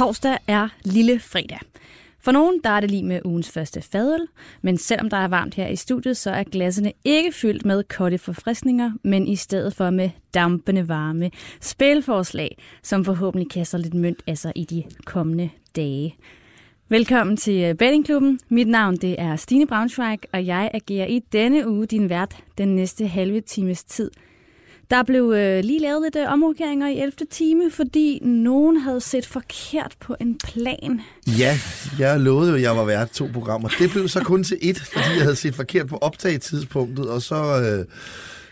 Torsdag er lille fredag. For nogen der er det lige med ugens første fadøl, men selvom der er varmt her i studiet, så er glassene ikke fyldt med kolde forfriskninger, men i stedet for med dampende varme spilforslag, som forhåbentlig kaster lidt mønt af sig i de kommende dage. Velkommen til øh, Bettingklubben. Mit navn det er Stine Braunschweig, og jeg agerer i denne uge din vært den næste halve times tid – der blev øh, lige lavet lidt øh, omrokeringer i 11. time, fordi nogen havde set forkert på en plan. Ja, jeg lovede jo, at jeg var vært to programmer. Det blev så kun til et, fordi jeg havde set forkert på optagetidspunktet, og så... Øh,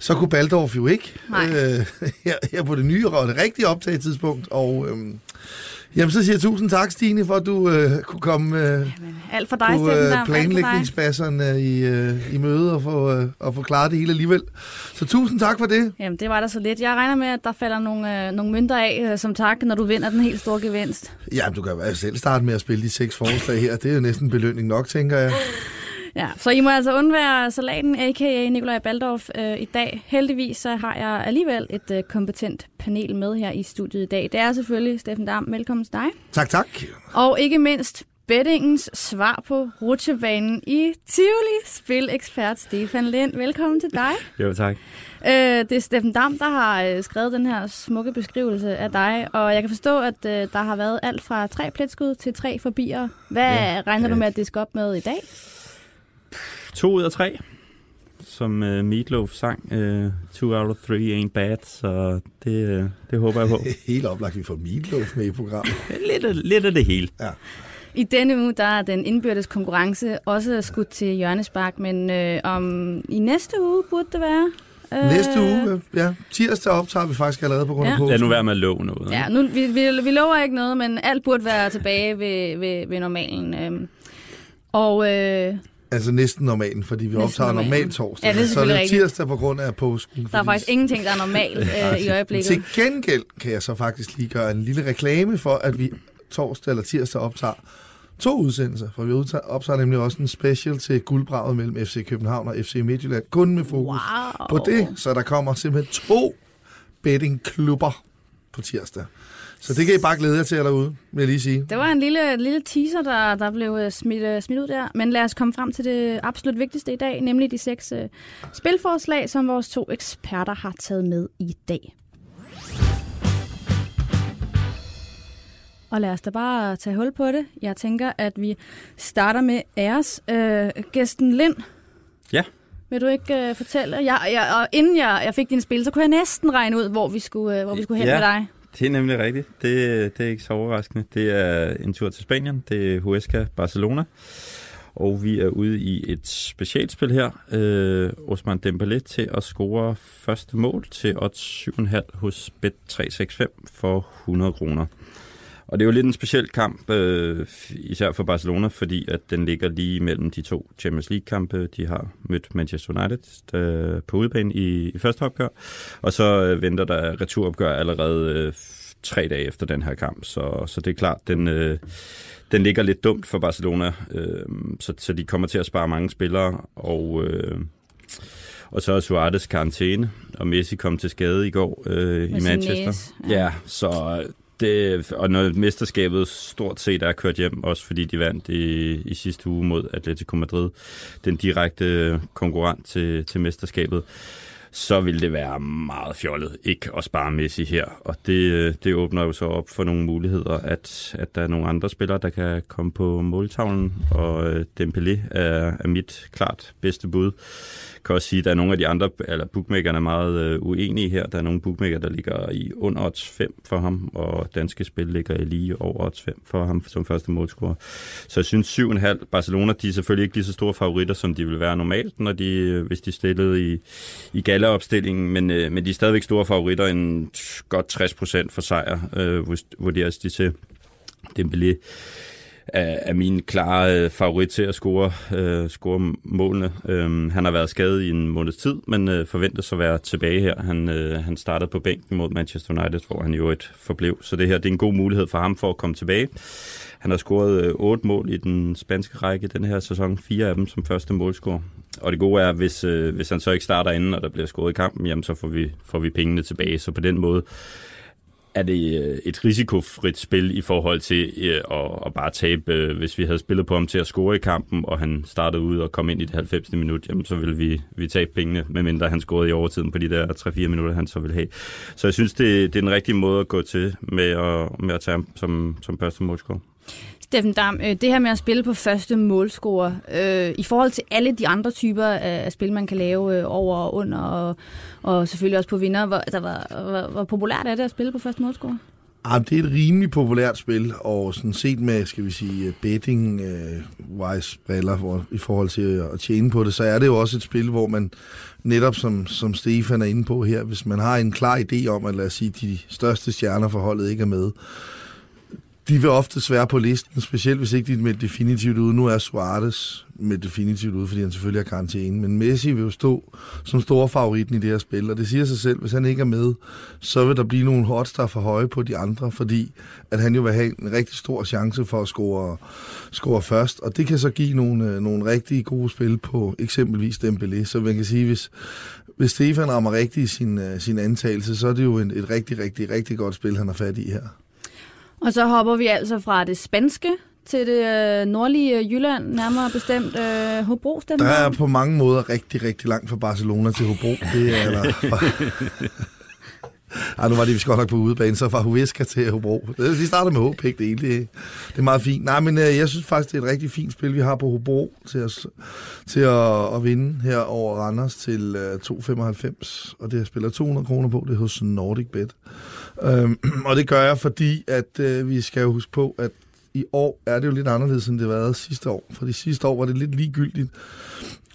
så kunne Baldorf jo ikke øh, her, her på det nye og det rigtige optagetidspunkt. Og øh, Jamen, så siger jeg tusind tak, Stine, for at du øh, kunne komme øh, Jamen, alt for dig, på øh, planlægningsbasserne i, øh, i møde og få, øh, og få klaret det hele alligevel. Så tusind tak for det. Jamen, det var da så lidt. Jeg regner med, at der falder nogle, øh, nogle mønter af øh, som tak, når du vinder den helt store gevinst. Jamen, du kan jo selv starte med at spille de seks forslag her. Det er jo næsten belønning nok, tænker jeg. Ja, så I må altså undvære salaten, a.k.a. Nikolaj Baldorf, øh, i dag. Heldigvis så har jeg alligevel et øh, kompetent panel med her i studiet i dag. Det er selvfølgelig Steffen Dam. Velkommen til dig. Tak, tak. Og ikke mindst bettingens svar på rutsjebanen i Tivoli. Spilekspert Stefan Lind. Velkommen til dig. Jo, tak. Øh, det er Steffen Dam, der har øh, skrevet den her smukke beskrivelse af dig, og jeg kan forstå, at øh, der har været alt fra tre pletskud til tre forbier. Hvad ja, regner ja. du med, at det skal op med i dag? To ud af tre, som uh, Meatloaf sang. Uh, two out of three ain't bad, så det, uh, det håber jeg på. Helt oplagt, vi får Meatloaf med i programmet. lidt, af, lidt af det hele. Ja. I denne uge der er den indbyrdes konkurrence også skudt til hjørnespark, men øh, om i næste uge burde det være. Øh, næste uge, ja. Tirsdag optager vi faktisk allerede på grund af ja. Ja, nu være med at love noget. Ja, nu, vi, vi, vi lover ikke noget, men alt burde være tilbage ved, ved, ved normalen. Øh. Og øh, Altså næsten normalen, fordi vi næsten optager normalt torsdag. Ja, det er så er det tirsdag på grund af påsken. Der er faktisk ingenting, der er normalt øh, i øjeblikket. Til gengæld kan jeg så faktisk lige gøre en lille reklame for, at vi torsdag eller tirsdag optager to udsendelser. For vi optager nemlig også en special til guldbraget mellem FC København og FC Midtjylland. Kun med fokus wow. på det, så der kommer simpelthen to bettingklubber på tirsdag. Så det kan I bare glæde jer til derude, vil jeg lige sige. Det var en lille, lille teaser, der, der blev øh, smidt, øh, smidt ud der. Men lad os komme frem til det absolut vigtigste i dag, nemlig de seks uh, spilforslag, som vores to eksperter har taget med i dag. Og lad os da bare tage hul på det. Jeg tænker, at vi starter med æres øh, gæsten Lind. Ja. Vil du ikke uh, fortælle? Jeg, jeg, og inden jeg, jeg fik din spil, så kunne jeg næsten regne ud, hvor vi skulle, uh, hvor vi skulle hen ja. med dig. Det er nemlig rigtigt. Det, det er ikke så overraskende. Det er en tur til Spanien. Det er Huesca Barcelona. Og vi er ude i et specialspil her. Øh, Osman Dembélé til at score første mål til odds 7,5 hos Bet365 for 100 kroner. Og det er jo lidt en speciel kamp, øh, især for Barcelona, fordi at den ligger lige mellem de to Champions League-kampe. De har mødt Manchester United øh, på udebane i, i første opgør, og så øh, venter der returopgør allerede øh, tre dage efter den her kamp. Så, så det er klart, den, øh, den ligger lidt dumt for Barcelona, øh, så, så de kommer til at spare mange spillere, og... Øh, og så er Suarez karantæne, og Messi kom til skade i går øh, i Manchester. Næs, ja. ja, så det, og når mesterskabet stort set er kørt hjem, også fordi de vandt i, i sidste uge mod Atletico Madrid, den direkte konkurrent til, til mesterskabet, så vil det være meget fjollet ikke at spare Messi her. Og det, det åbner jo så op for nogle muligheder, at, at der er nogle andre spillere, der kan komme på måltavlen, og øh, Dembélé er, er mit klart bedste bud kan også sige, at der er nogle af de andre, eller bookmakerne er meget øh, uenige her. Der er nogle bookmaker, der ligger i under odds 5 for ham, og danske spil ligger i lige over odds 5 for ham som første målscorer. Så jeg synes 7,5 Barcelona, de er selvfølgelig ikke lige så store favoritter, som de vil være normalt, når de, øh, hvis de stillede i, i galleopstillingen, men, øh, men de er stadigvæk store favoritter, en godt 60 procent for sejr, øh, vurderes de til. Dembélé er, er min klare øh, favorit til at score, øh, score målene. Øh, han har været skadet i en måneds tid, men øh, forventes at være tilbage her. Han, øh, han startede på bænken mod Manchester United, hvor han jo et forblev. Så det her det er en god mulighed for ham for at komme tilbage. Han har scoret øh, otte mål i den spanske række den her sæson, fire af dem som første målscorer. Og det gode er, hvis, øh, hvis han så ikke starter inden, og der bliver scoret i kampen, jamen så får vi, får vi pengene tilbage. Så på den måde er det øh, et risikofrit spil i forhold til øh, at, at bare tabe, øh, hvis vi havde spillet på ham til at score i kampen, og han startede ud og kom ind i det 90. minut, jamen så ville vi, vi tabe pengene, medmindre han scorede i overtiden på de der 3-4 minutter, han så ville have. Så jeg synes, det, det er den rigtige måde at gå til med at, med at tage ham som, som første målscorer. Steffen Dam, øh, det her med at spille på første målscorer, øh, i forhold til alle de andre typer af spil, man kan lave øh, over og under, og, og selvfølgelig også på vinder, hvor, altså, hvor, hvor, hvor populært er det at spille på første målscorer? Ah, Jamen, det er et rimelig populært spil, og sådan set med, skal vi sige, øh, betting-wise øh, uh, briller hvor, i forhold til at tjene på det, så er det jo også et spil, hvor man netop, som, som Stefan er inde på her, hvis man har en klar idé om, at lad os sige, de største stjerner for holdet ikke er med, de vil ofte svære på listen, specielt hvis ikke de er med definitivt ude. Nu er Suarez med definitivt ude, fordi han selvfølgelig har karantæne. Men Messi vil jo stå som store favoritten i det her spil, og det siger sig selv, hvis han ikke er med, så vil der blive nogle odds, der er for høje på de andre, fordi at han jo vil have en rigtig stor chance for at score, score først, og det kan så give nogle, øh, nogle rigtig gode spil på eksempelvis Dembélé, så man kan sige, hvis, hvis Stefan rammer rigtigt i sin, øh, sin antagelse, så er det jo en, et rigtig, rigtig, rigtig godt spil, han har fat i her. Og så hopper vi altså fra det spanske til det øh, nordlige Jylland, nærmere bestemt øh, Hobro. Der er på mange måder rigtig, rigtig langt fra Barcelona til Hobro. Det er der. Ej, nu var det vi godt nok på udebane, så fra Huesca til Hobro. Vi starter med HP, det er egentlig det er meget fint. Nej, men øh, jeg synes faktisk, det er et rigtig fint spil, vi har på Hobro til at, til at, at vinde her over Randers til øh, 2,95. Og det jeg spiller 200 kroner på, det er hos Nordic Bet. Øhm, og det gør jeg, fordi at øh, vi skal jo huske på, at i år er det jo lidt anderledes, end det var sidste år. For de sidste år var det lidt ligegyldigt,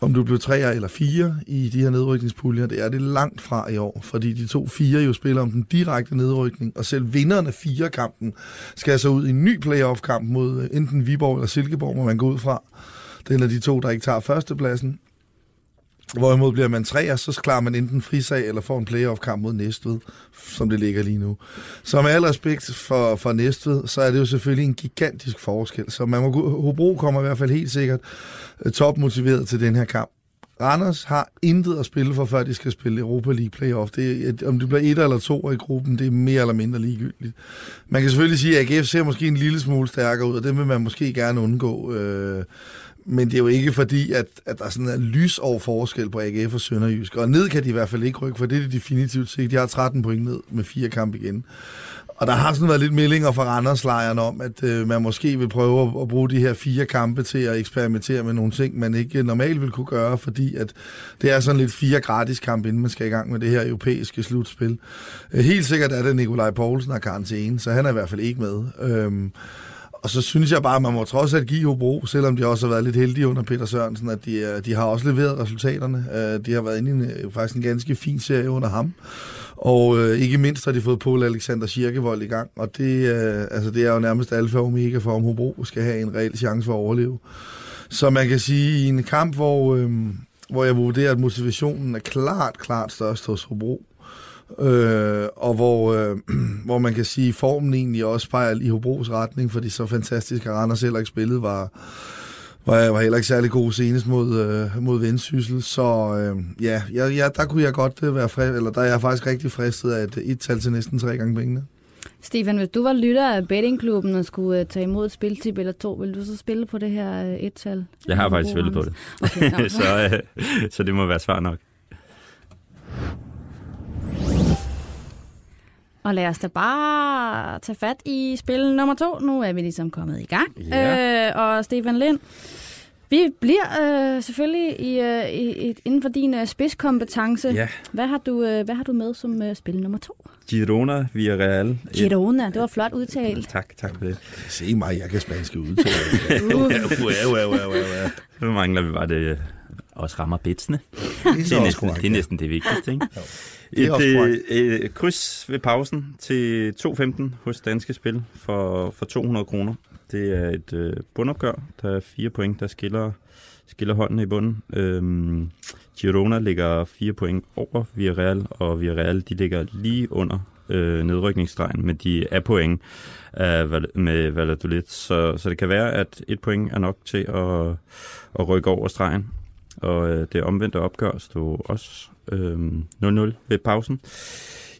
om du blev tre eller fire i de her nedrykningspuljer. Det er det langt fra i år, fordi de to fire jo spiller om den direkte nedrykning, og selv vinderne af fire kampen skal så ud i en ny playoff-kamp mod øh, enten Viborg eller Silkeborg, hvor man går ud fra. Det er de to, der ikke tager førstepladsen. Hvorimod bliver man tre, så klarer man enten frisag eller får en playoff-kamp mod Næstved, som det ligger lige nu. Så med al respekt for, for Næstved, så er det jo selvfølgelig en gigantisk forskel. Så man må, Hobro kommer i hvert fald helt sikkert øh, topmotiveret til den her kamp. Randers har intet at spille for, før de skal spille Europa League playoff. Det, om det bliver et eller to i gruppen, det er mere eller mindre ligegyldigt. Man kan selvfølgelig sige, at AGF ser måske en lille smule stærkere ud, og det vil man måske gerne undgå. Øh, men det er jo ikke fordi, at, at der er sådan en lys over forskel på AGF og Sønderjysk. Og ned kan de i hvert fald ikke rykke, for det er det definitivt set. De har 13 point ned med fire kampe igen. Og der har sådan været lidt meldinger fra Randerslejren om, at øh, man måske vil prøve at, at bruge de her fire kampe til at eksperimentere med nogle ting, man ikke normalt vil kunne gøre, fordi at det er sådan lidt fire gratis kampe, inden man skal i gang med det her europæiske slutspil. Øh, helt sikkert er det Nikolaj Poulsen har karantæne, så han er i hvert fald ikke med. Øh, og så synes jeg bare, at man må trods alt give Hobro, selvom de også har været lidt heldige under Peter Sørensen, at de, øh, de har også leveret resultaterne. Øh, de har været inde i en, øh, faktisk en ganske fin serie under ham. Og øh, ikke mindst har de fået Paul Alexander Kirkevold i gang, og det, øh, altså, det er jo nærmest alfa og omega for, om Hobro skal have en reel chance for at overleve. Så man kan sige, i en kamp, hvor, øh, hvor jeg vurderer, at motivationen er klart, klart størst hos Hobro, Øh, og hvor, øh, hvor man kan sige, at formen egentlig også peger i Hobros retning, fordi så fantastisk, at Randers heller ikke spillet, var, var, var heller ikke særlig god senest mod, øh, mod Vendsyssel. Så øh, ja, ja, ja, der kunne jeg godt øh, være fri, eller der er jeg faktisk rigtig fristet af et, et tal til næsten tre gange pengene. Stefan, hvis du var lytter af bettingklubben og skulle uh, tage imod et spiltip eller to, ville du så spille på det her uh, et-tal? Jeg har faktisk spillet på det. Okay, så, uh, så det må være svar nok. Og lad os da bare tage fat i spil nummer to. Nu er vi ligesom kommet i gang. Ja. Øh, og Stefan Lind, vi bliver øh, selvfølgelig i, øh, i, inden for din øh, spidskompetence. Ja. Hvad, har du, øh, hvad har du med som øh, spil nummer to? Girona Villarreal. Girona, det var flot udtalt. Tak, tak for det. Se mig, jeg kan spanske udtale. uh. Så mangler vi bare det øh, også rammer bitsene. Det er, det er, næsten, det er næsten det vigtigste, ikke? Det er et, øh, et kryds ved pausen til 2.15 hos Danske Spil for, for 200 kroner. Det er et øh, bundopgør. Der er fire point, der skiller, skiller hånden i bunden. Øhm, Girona ligger fire point over Villarreal, og Villarreal de ligger lige under øh, nedrykningsstregen, men de er point af, med Valladolid. Så, så det kan være, at et point er nok til at, at rykke over stregen. Og øh, det omvendte opgør stod også øh, 0-0 ved pausen.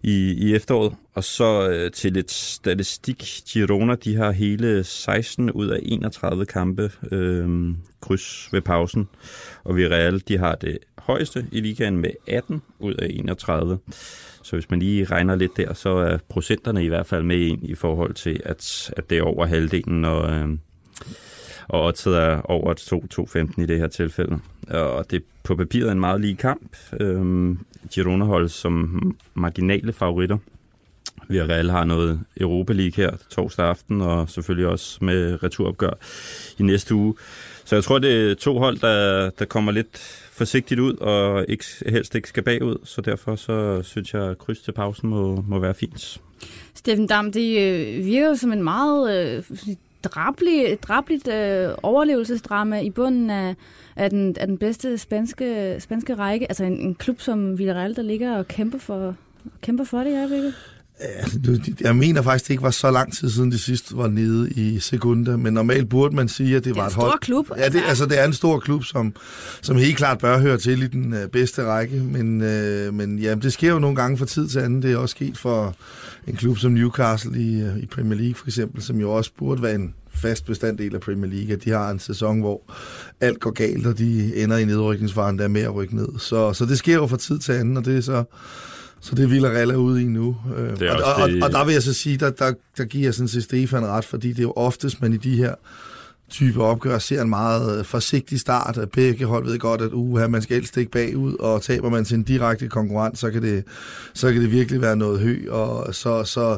i, i efteråret. Og så øh, til lidt statistik. Girona, de har hele 16 ud af 31 kampe øh, kryds ved pausen. Og Villarreal, de har det højeste i ligaen med 18 ud af 31. Så hvis man lige regner lidt der, så er procenterne i hvert fald med ind i forhold til, at, at det er over halvdelen, og, øh, og oddset er over 2-2-15 i det her tilfælde. Og det er på papiret en meget lige kamp. Øhm, Girona holdes som marginale favoritter. Villarreal har noget Europa League her torsdag aften, og selvfølgelig også med returopgør i næste uge. Så jeg tror, det er to hold, der, der kommer lidt forsigtigt ud, og ikke, helst ikke skal bagud, så derfor så synes jeg, at kryds til pausen må, må være fint. Steffen Dam, det øh, virker jo som en meget øh, drablig, drabligt øh, overlevelsesdrama i bunden af, af, den, af den bedste spanske, spanske række. Altså en, en klub som Villarreal, der ligger og kæmper for, kæmper for det i øjeblikket. Jeg mener faktisk, det ikke var så lang tid siden det sidste var nede i Segunda, men normalt burde man sige, at det, det var et hold. Det er en stor klub. Ja, det, altså det er en stor klub, som, som helt klart bør høre til i den uh, bedste række, men, uh, men ja, det sker jo nogle gange fra tid til anden. Det er også sket for en klub som Newcastle i, uh, i Premier League for eksempel, som jo også burde være en fast bestanddel af Premier League, at de har en sæson, hvor alt går galt, og de ender i nedrykningsfaren, der er med at rykke ned. Så, så det sker jo fra tid til anden, og det er så så det vil Rella ud i nu. Øh, det og, og, det... og, og der vil jeg så sige, der, der, der giver jeg sådan set Stefan ret, fordi det er jo oftest, man i de her type opgør ser en meget øh, forsigtig start. At begge hold ved godt, at uh, man skal helst ikke bagud, og taber man til en direkte konkurrent, så kan det, så kan det virkelig være noget hø. Og så, så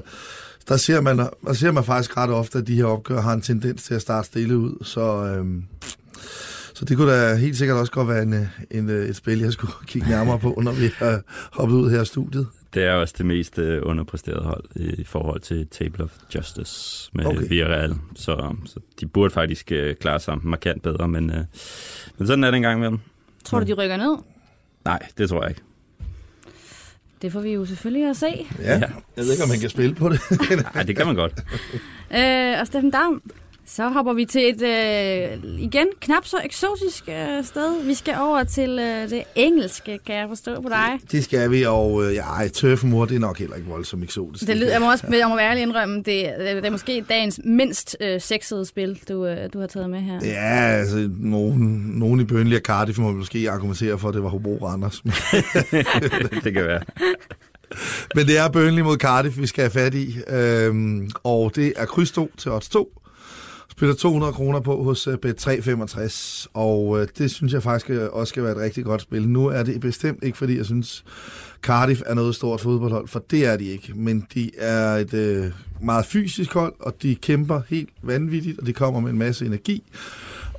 der ser, man, der ser man faktisk ret ofte, at de her opgør har en tendens til at starte stille ud. Så, øhm, så det kunne da helt sikkert også godt være en, en, et spil, jeg skulle kigge nærmere på, når vi har hoppet ud her i studiet. Det er også det mest øh, underpræsterede hold i forhold til Table of Justice med okay. Villarreal. Så, så de burde faktisk øh, klare sig markant bedre, men, øh, men sådan er det engang med dem. Tror du, de rykker ned? Nej, det tror jeg ikke. Det får vi jo selvfølgelig at se. Ja, jeg ved ikke, om man kan spille på det. Nej, det kan man godt. øh, og Steffen Dam, så hopper vi til et øh, igen knap så eksotisk øh, sted. Vi skal over til øh, det engelske, kan jeg forstå på dig. Det skal vi, og øh, ja, tøffemor, det er nok heller ikke voldsomt eksotisk. Det lyder, jeg må også jeg må ærligt indrømme, det, det er måske dagens mindst øh, sexede spil, du, øh, du har taget med her. Ja, altså, nogen, nogen i Burnley og Cardiff må måske argumentere for, at det var Hobro Randers. det kan være. Men det er Burnley mod Cardiff, vi skal have fat i. Øhm, og det er kryds 2 til odds 2 spiller 200 kroner på hos øh, Bet365, og øh, det synes jeg faktisk øh, også skal være et rigtig godt spil. Nu er det bestemt ikke, fordi jeg synes, Cardiff er noget stort fodboldhold, for det er de ikke. Men de er et øh, meget fysisk hold, og de kæmper helt vanvittigt, og de kommer med en masse energi.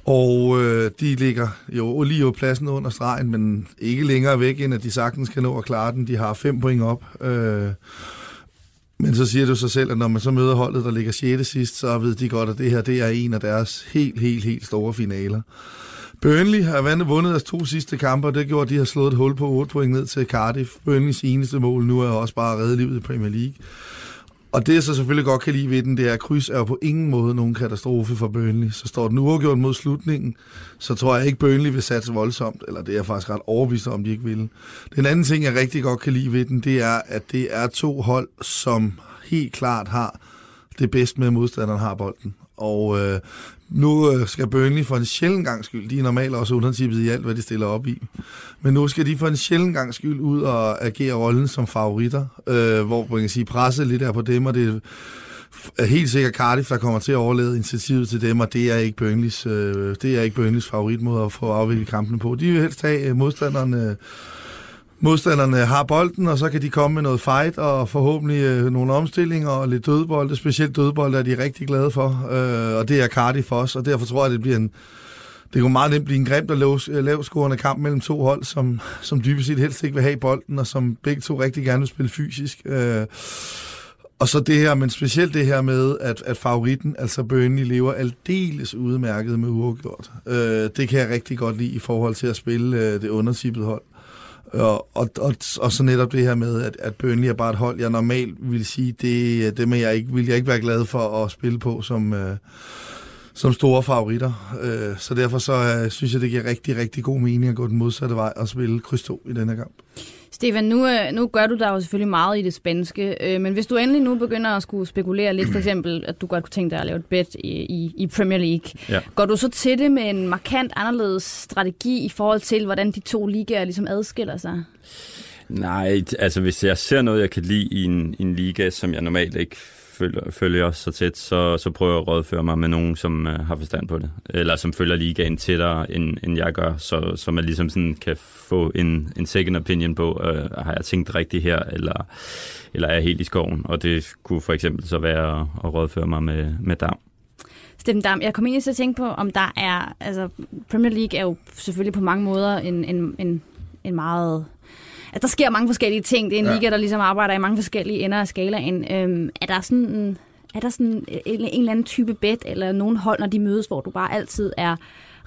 Og øh, de ligger jo lige på pladsen under stregen, men ikke længere væk, end at de sagtens kan nå at klare den. De har fem point op. Øh, men så siger du sig selv, at når man så møder holdet, der ligger 6. sidst, så ved de godt, at det her det er en af deres helt, helt, helt store finaler. Burnley har vundet deres to sidste kampe, og det gjorde, at de har slået et hul på 8 point ned til Cardiff. Burnleys eneste mål nu er også bare at redde livet i Premier League. Og det, jeg så selvfølgelig godt kan lide ved den, det er, at kryds er jo på ingen måde nogen katastrofe for Burnley. Så står den uafgjort mod slutningen, så tror jeg ikke, Burnley vil satse voldsomt, eller det er jeg faktisk ret overbevist om, de ikke vil. Den anden ting, jeg rigtig godt kan lide ved den, det er, at det er to hold, som helt klart har det bedst med, at modstanderen har bolden. Og øh, nu øh, skal Burnley for en sjældent gang skyld, de er normalt også undertippet i alt, hvad de stiller op i, men nu skal de for en sjældent gang skyld ud og agere rollen som favoritter, øh, hvor man kan sige, presset lidt er på dem, og det er helt sikkert Cardiff, der kommer til at overlade initiativet til dem, og det er ikke Burnleys, øh, det er ikke Burnleys favoritmåde at få afviklet kampene på. De vil helst have øh, øh, modstanderne har bolden, og så kan de komme med noget fight og forhåbentlig øh, nogle omstillinger og lidt dødbolde. Specielt dødbolde er de rigtig glade for, øh, og det er Cardiff os, og derfor tror jeg, det bliver en det kunne meget nemt blive en grimt og lav, lavscorende kamp mellem to hold, som, som dybest set helst ikke vil have bolden, og som begge to rigtig gerne vil spille fysisk. Øh, og så det her, men specielt det her med, at, at favoritten, altså Burnley, lever aldeles udmærket med uafgjort. Øh, det kan jeg rigtig godt lide i forhold til at spille øh, det undertippede hold. Og, og, og, og så netop det her med, at, at Burnley er bare et hold, jeg normalt vil sige, det, det med jeg ikke, vil jeg ikke være glad for at spille på som, øh, som store favoritter. Øh, så derfor så øh, synes jeg, det giver rigtig, rigtig god mening at gå den modsatte vej og spille kryds 2 i denne kamp. Stefan, nu, øh, nu gør du der jo selvfølgelig meget i det spanske, øh, men hvis du endelig nu begynder at skulle spekulere lidt, for eksempel, at du godt kunne tænke dig at lave et bet i, i, i Premier League, Ja. går du så til det med en markant anderledes strategi i forhold til, hvordan de to ligaer ligesom adskiller sig? Nej, altså hvis jeg ser noget, jeg kan lide i en, i en liga, som jeg normalt ikke følger, følger så tæt, så, så prøver jeg at rådføre mig med nogen, som øh, har forstand på det. Eller som følger ligaen tættere, end, end jeg gør, så, så man ligesom sådan kan få en, en second opinion på, øh, har jeg tænkt rigtigt her, eller, eller er jeg helt i skoven? Og det kunne for eksempel så være at, at rådføre mig med, med Dam. Steffen Dam, jeg kom ind til at tænke på, om der er, altså Premier League er jo selvfølgelig på mange måder en, en, en, en meget, at der sker mange forskellige ting. Det er en Ja. liga, der ligesom arbejder i mange forskellige ender af skalaen. Øhm, er der sådan, en- er der sådan en, en eller anden type bet, eller nogen hold, når de mødes, hvor du bare altid er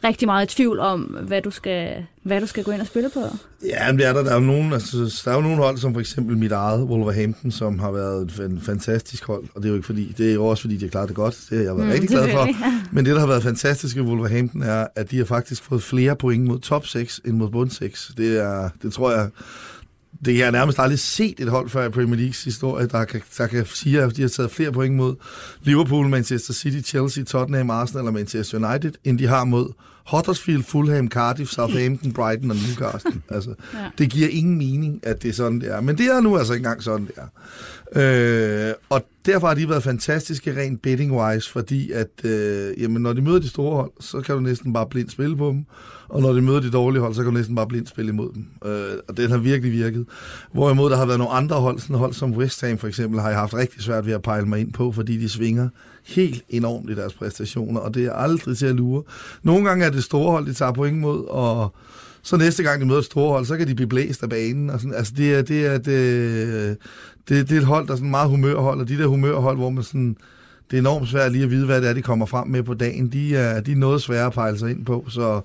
rigtig meget i tvivl om, hvad du skal, hvad du skal gå ind og spille på? Ja, men det er der. Der er jo nogen, altså, der er jo nogle hold, som for eksempel mit eget, Wolverhampton, som har været et fan- fantastisk hold. Og det er jo ikke fordi, det er jo også fordi, de har klaret det godt. Det har jeg været mm, rigtig glad for. Ja. Men det, der har været fantastisk ved Wolverhampton, er, at de har faktisk fået flere point mod top 6 end mod bund 6. Det, er, det tror jeg, det har nærmest aldrig set et hold før i Premier Leagues historie, der kan, der kan sige, at de har taget flere point mod Liverpool, Manchester City, Chelsea, Tottenham, Arsenal eller Manchester United, end de har mod Huddersfield, Fulham, Cardiff, Southampton, Brighton og Newcastle. Altså, Ja. det giver ingen mening, at det er sådan, det er. Men det er nu altså ikke engang sådan, det er. Øh, og derfor har de været fantastiske rent betting-wise, fordi at, øh, jamen, når de møder de store hold, så kan du næsten bare blindt spille på dem. Og når de møder de dårlige hold, så kan du næsten bare blindt spille imod dem. Øh, og det har virkelig virket. Hvorimod der har været nogle andre hold, sådan hold som West Ham for eksempel, har jeg haft rigtig svært ved at pejle mig ind på, fordi de svinger helt enormt i deres præstationer, og det er aldrig til at lure. Nogle gange er det store hold, de tager point mod, og så næste gang de møder et store hold, så kan de blive blæst af banen. Og sådan. Altså det er, det, er, det, det, det er et hold, der er sådan meget humørhold, og de der humørhold, hvor man sådan, det er enormt svært lige at vide, hvad det er, de kommer frem med på dagen. De er, de er noget svære at pejle sig ind på, så,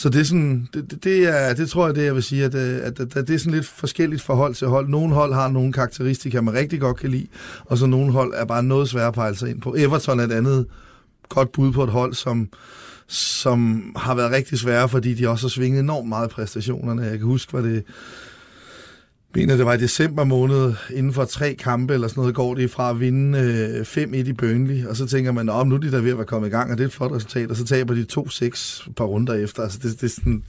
så det, er sådan, det, det, er, det tror jeg, det jeg vil sige, at, øh, at, at, at det er sådan lidt forskelligt fra hold til hold. Nogle hold har nogle karakteristika, man rigtig godt kan lide, og så nogle hold er bare noget svære at pejle sig ind på. Everton er et andet godt bud på et hold, som, som har været rigtig svære, fordi de også har svinget enormt meget i præstationerne. Jeg kan huske, hvad det mener, det var i december måned, inden for tre kampe eller sådan noget, går det fra at vinde øh, 5-1 i Burnley, og så tænker man, om nu er de der ved at være kommet i gang, og det er et flot resultat, og så taber de 2-6 et par runder efter. Altså, det, det, er sådan,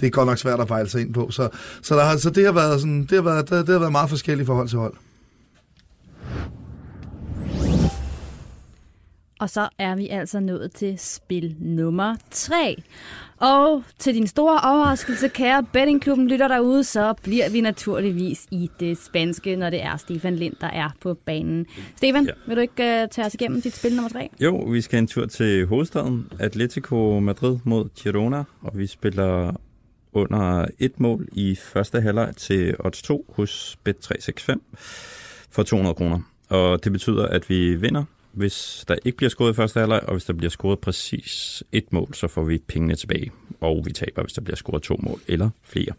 det er godt nok svært at pejle sig ind på. Så, så, der har, så det, har været sådan, det, har været, det, det har været meget forskelligt forhold til hold. Og så er vi altså nået til spil nummer 3. Og til din store overraskelse, kære bettingklubben lytter derude, så bliver vi naturligvis i det spanske, når det er Stefan Lind, der er på banen. Stefan, Ja. vil du ikke uh, tage os igennem dit spil nummer 3? Jo, vi skal en tur til hovedstaden, Atletico Madrid mod Girona, og vi spiller under et mål i første halvleg til odds 2 hos Bet365 for 200 kroner. Og det betyder, at vi vinder, hvis der ikke bliver scoret i første halvleg, og hvis der bliver scoret præcis et mål, så får vi pengene tilbage. Og vi taber, hvis der bliver scoret to mål eller flere.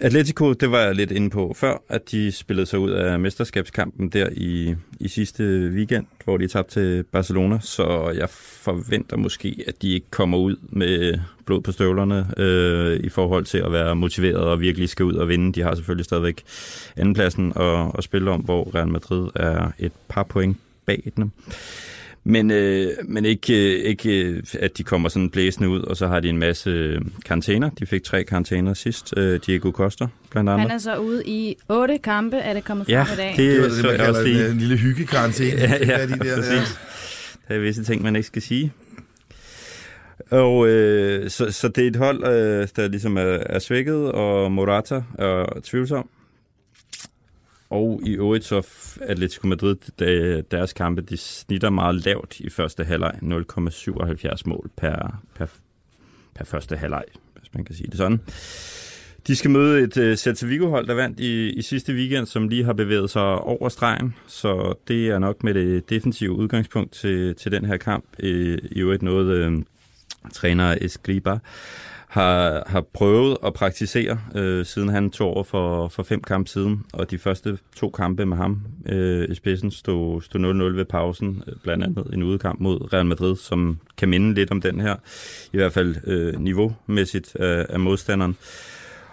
Atletico, det var jeg lidt inde på før, at de spillede sig ud af mesterskabskampen der i, i sidste weekend, hvor de tabte til Barcelona, så jeg forventer måske, at de ikke kommer ud med blod på støvlerne øh, i forhold til at være motiveret og virkelig skal ud og vinde. De har selvfølgelig stadigvæk andenpladsen at, at spille om, hvor Real Madrid er et par point bag dem. Men, øh, men ikke, øh, ikke, øh, at de kommer sådan blæsende ud, og så har de en masse øh, karantæner. De fik tre karantæner sidst. Øh, Diego Costa, blandt andet. Han er så ude i otte kampe, er det kommet frem Ja, i dag. det, Det var det, så man kalder lige. en, en lille hyggekarantæne. Ja, ja, de der, præcis. Der er visse ting, man ikke skal sige. Og øh, så, så det er et hold, øh, der ligesom er, er svækket, og Morata er tvivlsom. Og i øvrigt så Atletico Madrid, deres kampe, de snitter meget lavt i første halvleg. 0,77 mål per, per, per første halvleg, hvis man kan sige det sådan. De skal møde et uh, Celta Vigo-hold, der vandt i, i sidste weekend, som lige har bevæget sig over stregen. Så det er nok med det defensive udgangspunkt til, til den her kamp. Uh, I øvrigt noget, uh, træner Escriba har, har prøvet at praktisere, øh, siden han tog over for, for fem kampe siden, og de første to kampe med ham øh, i spidsen stod, stod 0-0 ved pausen, øh, blandt andet en udekamp mod Real Madrid, som kan minde lidt om den her, i hvert fald øh, niveaumæssigt af, af modstanderen.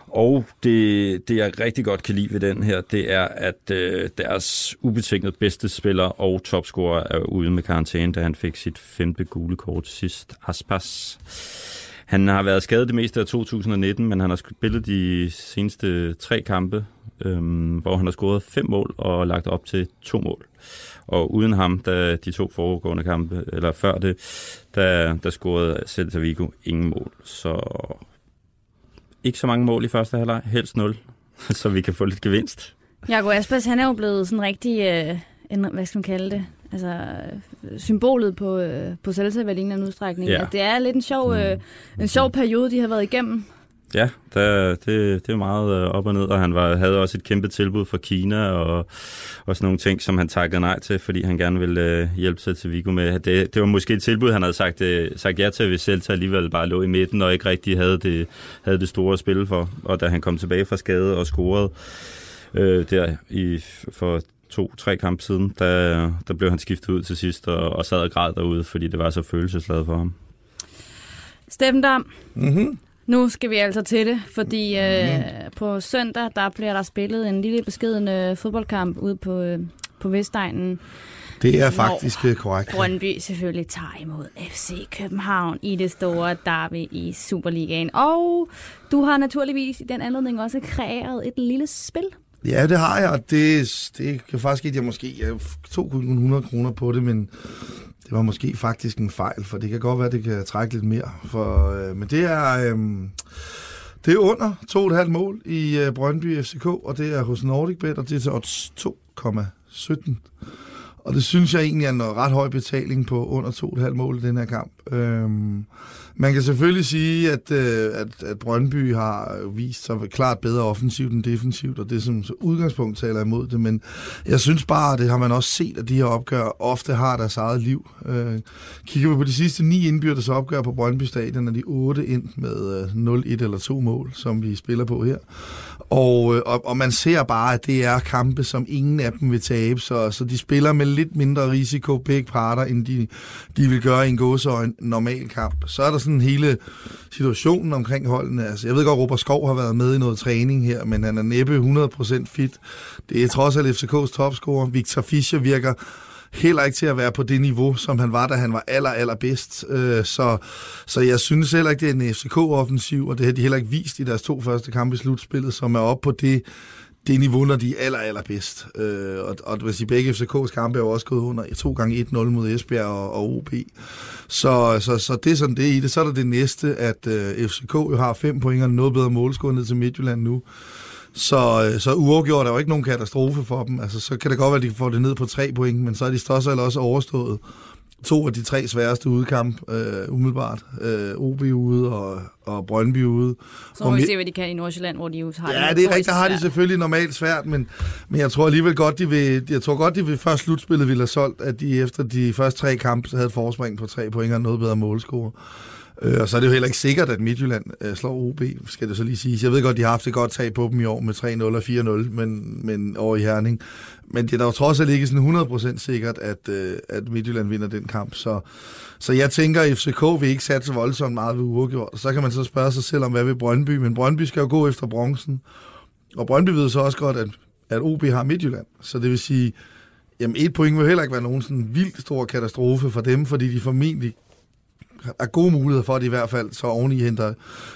Og det, det, jeg rigtig godt kan lide ved den her, det er, at øh, deres ubetinget bedste spiller og topscorer er ude med karantæne, da han fik sit femte gule kort sidst. Aspas. Han har været skadet det meste af 2019, men han har spillet de seneste tre kampe, øhm, hvor han har scoret fem mål og lagt op til to mål. Og uden ham, da de to foregående kampe, eller før det, der, der scorede Celta Vigo ingen mål. Så ikke så mange mål i første halvleg, helst 0, så vi kan få lidt gevinst. Jakob Aspas, han er jo blevet sådan rigtig, øh, en, hvad skal man kalde det, altså symbolet på, øh, på selvsæt i en udstrækning. Ja. At det er lidt en sjov, øh, en sjov periode, de har været igennem. Ja, der, det, det er meget øh, op og ned, og han var, havde også et kæmpe tilbud fra Kina og, og sådan nogle ting, som han takkede nej til, fordi han gerne ville øh, hjælpe sig til Vigo med. Det, det var måske et tilbud, han havde sagt, øh, sagt ja til, hvis Celta alligevel bare lå i midten og ikke rigtig havde det, havde det store at spille for. Og da han kom tilbage fra skade og scorede øh, der i, for to-tre kampe siden, der, der blev han skiftet ud til sidst og, og sad og græd derude, fordi det var så følelsesladet for ham. Steffen Dam, Mm-hmm. nu skal vi altså til det, fordi øh, på søndag, der bliver der spillet en lille beskeden øh, fodboldkamp ude på, øh, på Vestegnen. Det er faktisk øh, korrekt. Brøndby selvfølgelig tager imod FC København i det store derby i Superligaen. Og du har naturligvis i den anledning også kreeret et lille spil. Ja, det har jeg, og det, det kan faktisk ikke, jeg måske jeg tog kun 100 kroner på det, men det var måske faktisk en fejl, for det kan godt være, at det kan trække lidt mere. For, øh, men det er, øh, det er under 2,5 mål i øh, Brøndby FCK, og det er hos NordicBet, og det er til odds 2,17. Og det synes jeg egentlig er en ret høj betaling på under 2,5 mål i den her kamp. Øhm, man kan selvfølgelig sige, at, øh, at, at Brøndby har vist sig klart bedre offensivt end defensivt, og det som udgangspunkt taler imod det, men jeg synes bare, det har man også set, at de her opgør ofte har deres eget liv. Øh, kigger vi på de sidste ni indbyrdes opgør på Brøndby Stadion, er de otte ind med øh, 0-1 eller 2 mål, som vi spiller på her. Og, øh, og, og man ser bare, at det er kampe, som ingen af dem vil tabe, så, så de spiller med lidt mindre risiko begge parter, end de, de vil gøre i en gåseøjne normal kamp. Så er der sådan hele situationen omkring holdene. Altså, jeg ved godt, at Robert Skov har været med i noget træning her, men han er næppe 100% fit. Det er trods alt FCK's topscorer. Victor Fischer virker heller ikke til at være på det niveau, som han var, da han var aller, aller bedst. Øh, så, så jeg synes heller ikke, det er en FCK-offensiv, og det har de heller ikke vist i deres to første kampe i slutspillet, som er oppe på det, det niveau, når de er aller, aller bedst. Øh, og, og hvis i begge FCK's kampe er jo også gået under to gange 1-0 mod Esbjerg og, og OB. Så, så, så det er sådan det i det. Så er der det næste, at øh, FCK jo har fem point og noget bedre målscore ned til Midtjylland nu. Så, øh, så uafgjort er jo ikke nogen katastrofe for dem. Altså, så kan det godt være, at de får det ned på tre point, men så er de størst eller også overstået to af de tre sværeste udkamp, øh, umiddelbart. Øh, OB ude og, og Brøndby ude. Så må vi se, hvad de kan i Nordsjælland, hvor de jo har Ja, det er notorisk rigtigt, der har de selvfølgelig normalt svært, men, men jeg tror alligevel godt, de vil, jeg tror godt, de vil først slutspillet ville have solgt, at de efter de første tre kampe havde et forspring på tre point og noget bedre målscore. Øh, og så er det jo heller ikke sikkert, at Midtjylland øh, slår OB, skal det så lige sige. Jeg ved godt, de har haft et godt tag på dem i år med 3-0 og 4-0 men, men over i Herning. Men det er da jo trods alt ikke sådan 100% sikkert, at, øh, at Midtjylland vinder den kamp. Så, så jeg tænker, at FCK vil ikke satse voldsomt meget ved uafgjort. Så kan man så spørge sig selv om, hvad vil Brøndby? Men Brøndby skal jo gå efter bronzen. Og Brøndby ved så også godt, at, at OB har Midtjylland. Så det vil sige, jamen et point vil heller ikke være nogen sådan vildt stor katastrofe for dem, fordi de formentlig er gode muligheder for, at de i hvert fald så oveni henter,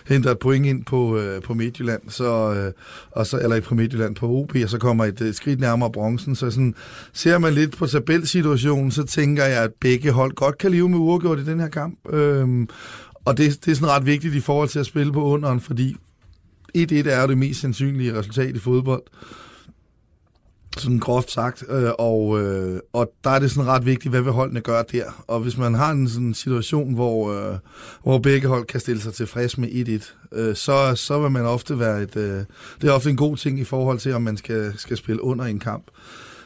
henter et point ind på, øh, på Midtjylland, så, øh, og så, eller på Midtjylland, på OB, og så kommer et, et skridt nærmere bronzen. Så sådan, ser man lidt på tabelsituationen, så tænker jeg, at begge hold godt kan leve med uafgjort i den her kamp. Øhm, og det, det er sådan ret vigtigt i forhold til at spille på underen, fordi 1-1 er jo det mest sandsynlige resultat i fodbold sådan groft sagt, øh, og, øh, og der er det sådan ret vigtigt, hvad vil holdene gøre der. Og hvis man har en sådan situation, hvor, øh, hvor begge hold kan stille sig tilfreds med 1-1, øh, så, så vil man ofte være et... Øh, det er ofte en god ting i forhold til, om man skal, skal spille under en kamp.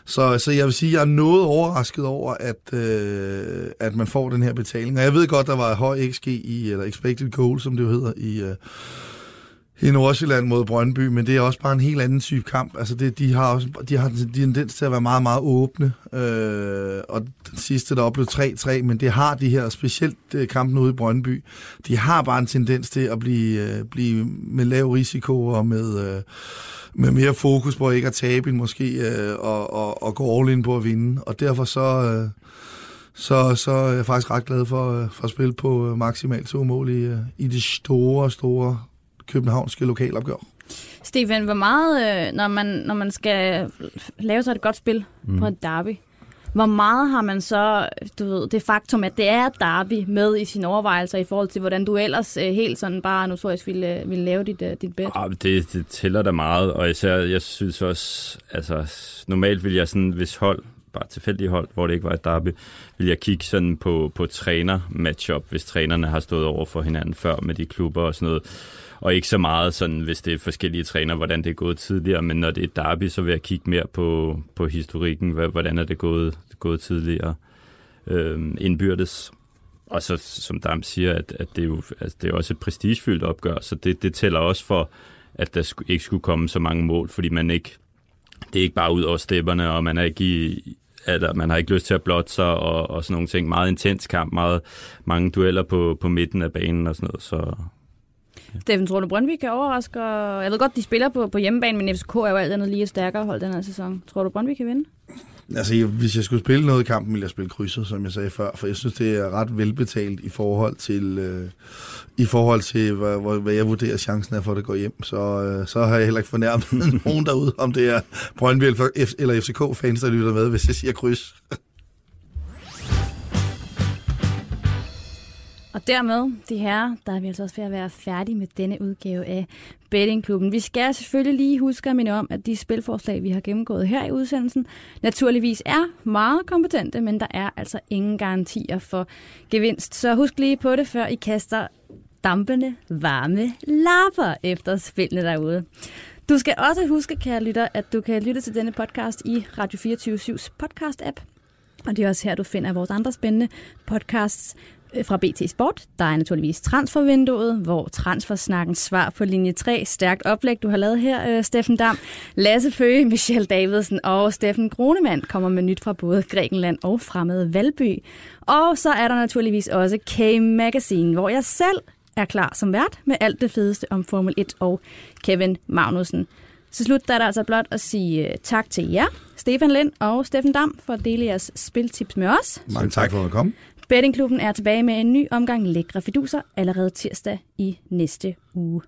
Så, så jeg vil sige, at jeg er noget overrasket over, at, øh, at man får den her betaling. Og jeg ved godt, der var høj XG i, eller expected goal, som det jo hedder, i, øh, i Nordsjælland mod Brøndby, men det er også bare en helt anden type kamp. Altså det, de har også de har en tendens til at være meget, meget åbne. Øh, og den sidste, der blev 3-3, men det har de her, specielt øh, kampen ude i Brøndby, de har bare en tendens til at blive, øh, blive med lav risiko og med, øh, med mere fokus på ikke at tabe end måske, øh, og, og, og gå all in på at vinde. Og derfor så... Øh, så, så er jeg faktisk ret glad for, øh, for at spille på øh, maksimalt to mål i, i det store, store københavnske lokalopgør. Stefan, hvor meget, når man, når man skal lave sig et godt spil mm. på et derby, hvor meget har man så, du ved, det faktum, at det er derby med i sine overvejelser i forhold til, hvordan du ellers helt sådan bare notorisk ville, ville lave dit, dit bet? Ja, det, det tæller da meget, og især, jeg synes også, altså, normalt vil jeg sådan, hvis hold bare tilfældige hold, hvor det ikke var et derby, vil jeg kigge sådan på, på træner-matchup, hvis trænerne har stået over for hinanden før med de klubber og sådan noget. Og ikke så meget sådan, hvis det er forskellige træner, hvordan det er gået tidligere, men når det er derby, så vil jeg kigge mere på, på historikken, hvordan er det gået, gået tidligere øh, indbyrdes. Og så, som Dam siger, at, at det, er jo, altså, det er også et prestigefyldt opgør, så det, det tæller også for, at der ikke skulle komme så mange mål, fordi man ikke, det er ikke bare ud over stepperne, og man er ikke i, at man har ikke lyst til at blotte sig og, og sådan nogle ting. Meget intens kamp, meget, mange dueller på, på midten af banen og sådan noget. Så. Steffen, tror du Brøndby kan overraske? Jeg ved godt, de spiller på, på hjemmebane, men FCK er jo alt andet lige et stærkere hold den her sæson. Tror du Brøndby kan vinde? Altså, hvis jeg skulle spille noget i kampen, ville jeg spille krydset, som jeg sagde før, for jeg synes, det er ret velbetalt i forhold til, øh, i forhold til hvad, hvad jeg vurderer chancen er for, at det går hjem. Så, øh, så har jeg heller ikke fornærmet nogen derude, om det er Brøndby eller FCK-fans, der lytter med, hvis jeg siger kryds. Og dermed, de her, der er vi altså også ved at være færdige med denne udgave af Bettingklubben. Vi skal selvfølgelig lige huske at minde om, at de spilforslag, vi har gennemgået her i udsendelsen, naturligvis er meget kompetente, men der er altså ingen garantier for gevinst. Så husk lige på det, før I kaster dampende, varme lapper efter spillene derude. Du skal også huske, kære lytter, at du kan lytte til denne podcast i Radio 24-7's podcast-app. Og det er også her, du finder vores andre spændende podcasts fra BT Sport. Der er naturligvis transfervinduet, hvor transfersnakkens svar på linje 3, stærkt oplæg, du har lavet her, øh, Steffen Dam. Lasse Føge, Michelle Davidsen og Steffen Grunemann kommer med nyt fra både Grækenland og fremmede Valby. Og så er der naturligvis også K-Magazine, hvor jeg selv er klar som vært med alt det fedeste om Formel 1 og Kevin Magnussen. Så slut der er der altså blot at sige øh, tak til jer, Stefan Lind og Steffen Dam, for at dele jeres spiltips med os. Mange tak for at komme. Bettingklubben er tilbage med en ny omgang lækre fiduser allerede tirsdag i næste uge.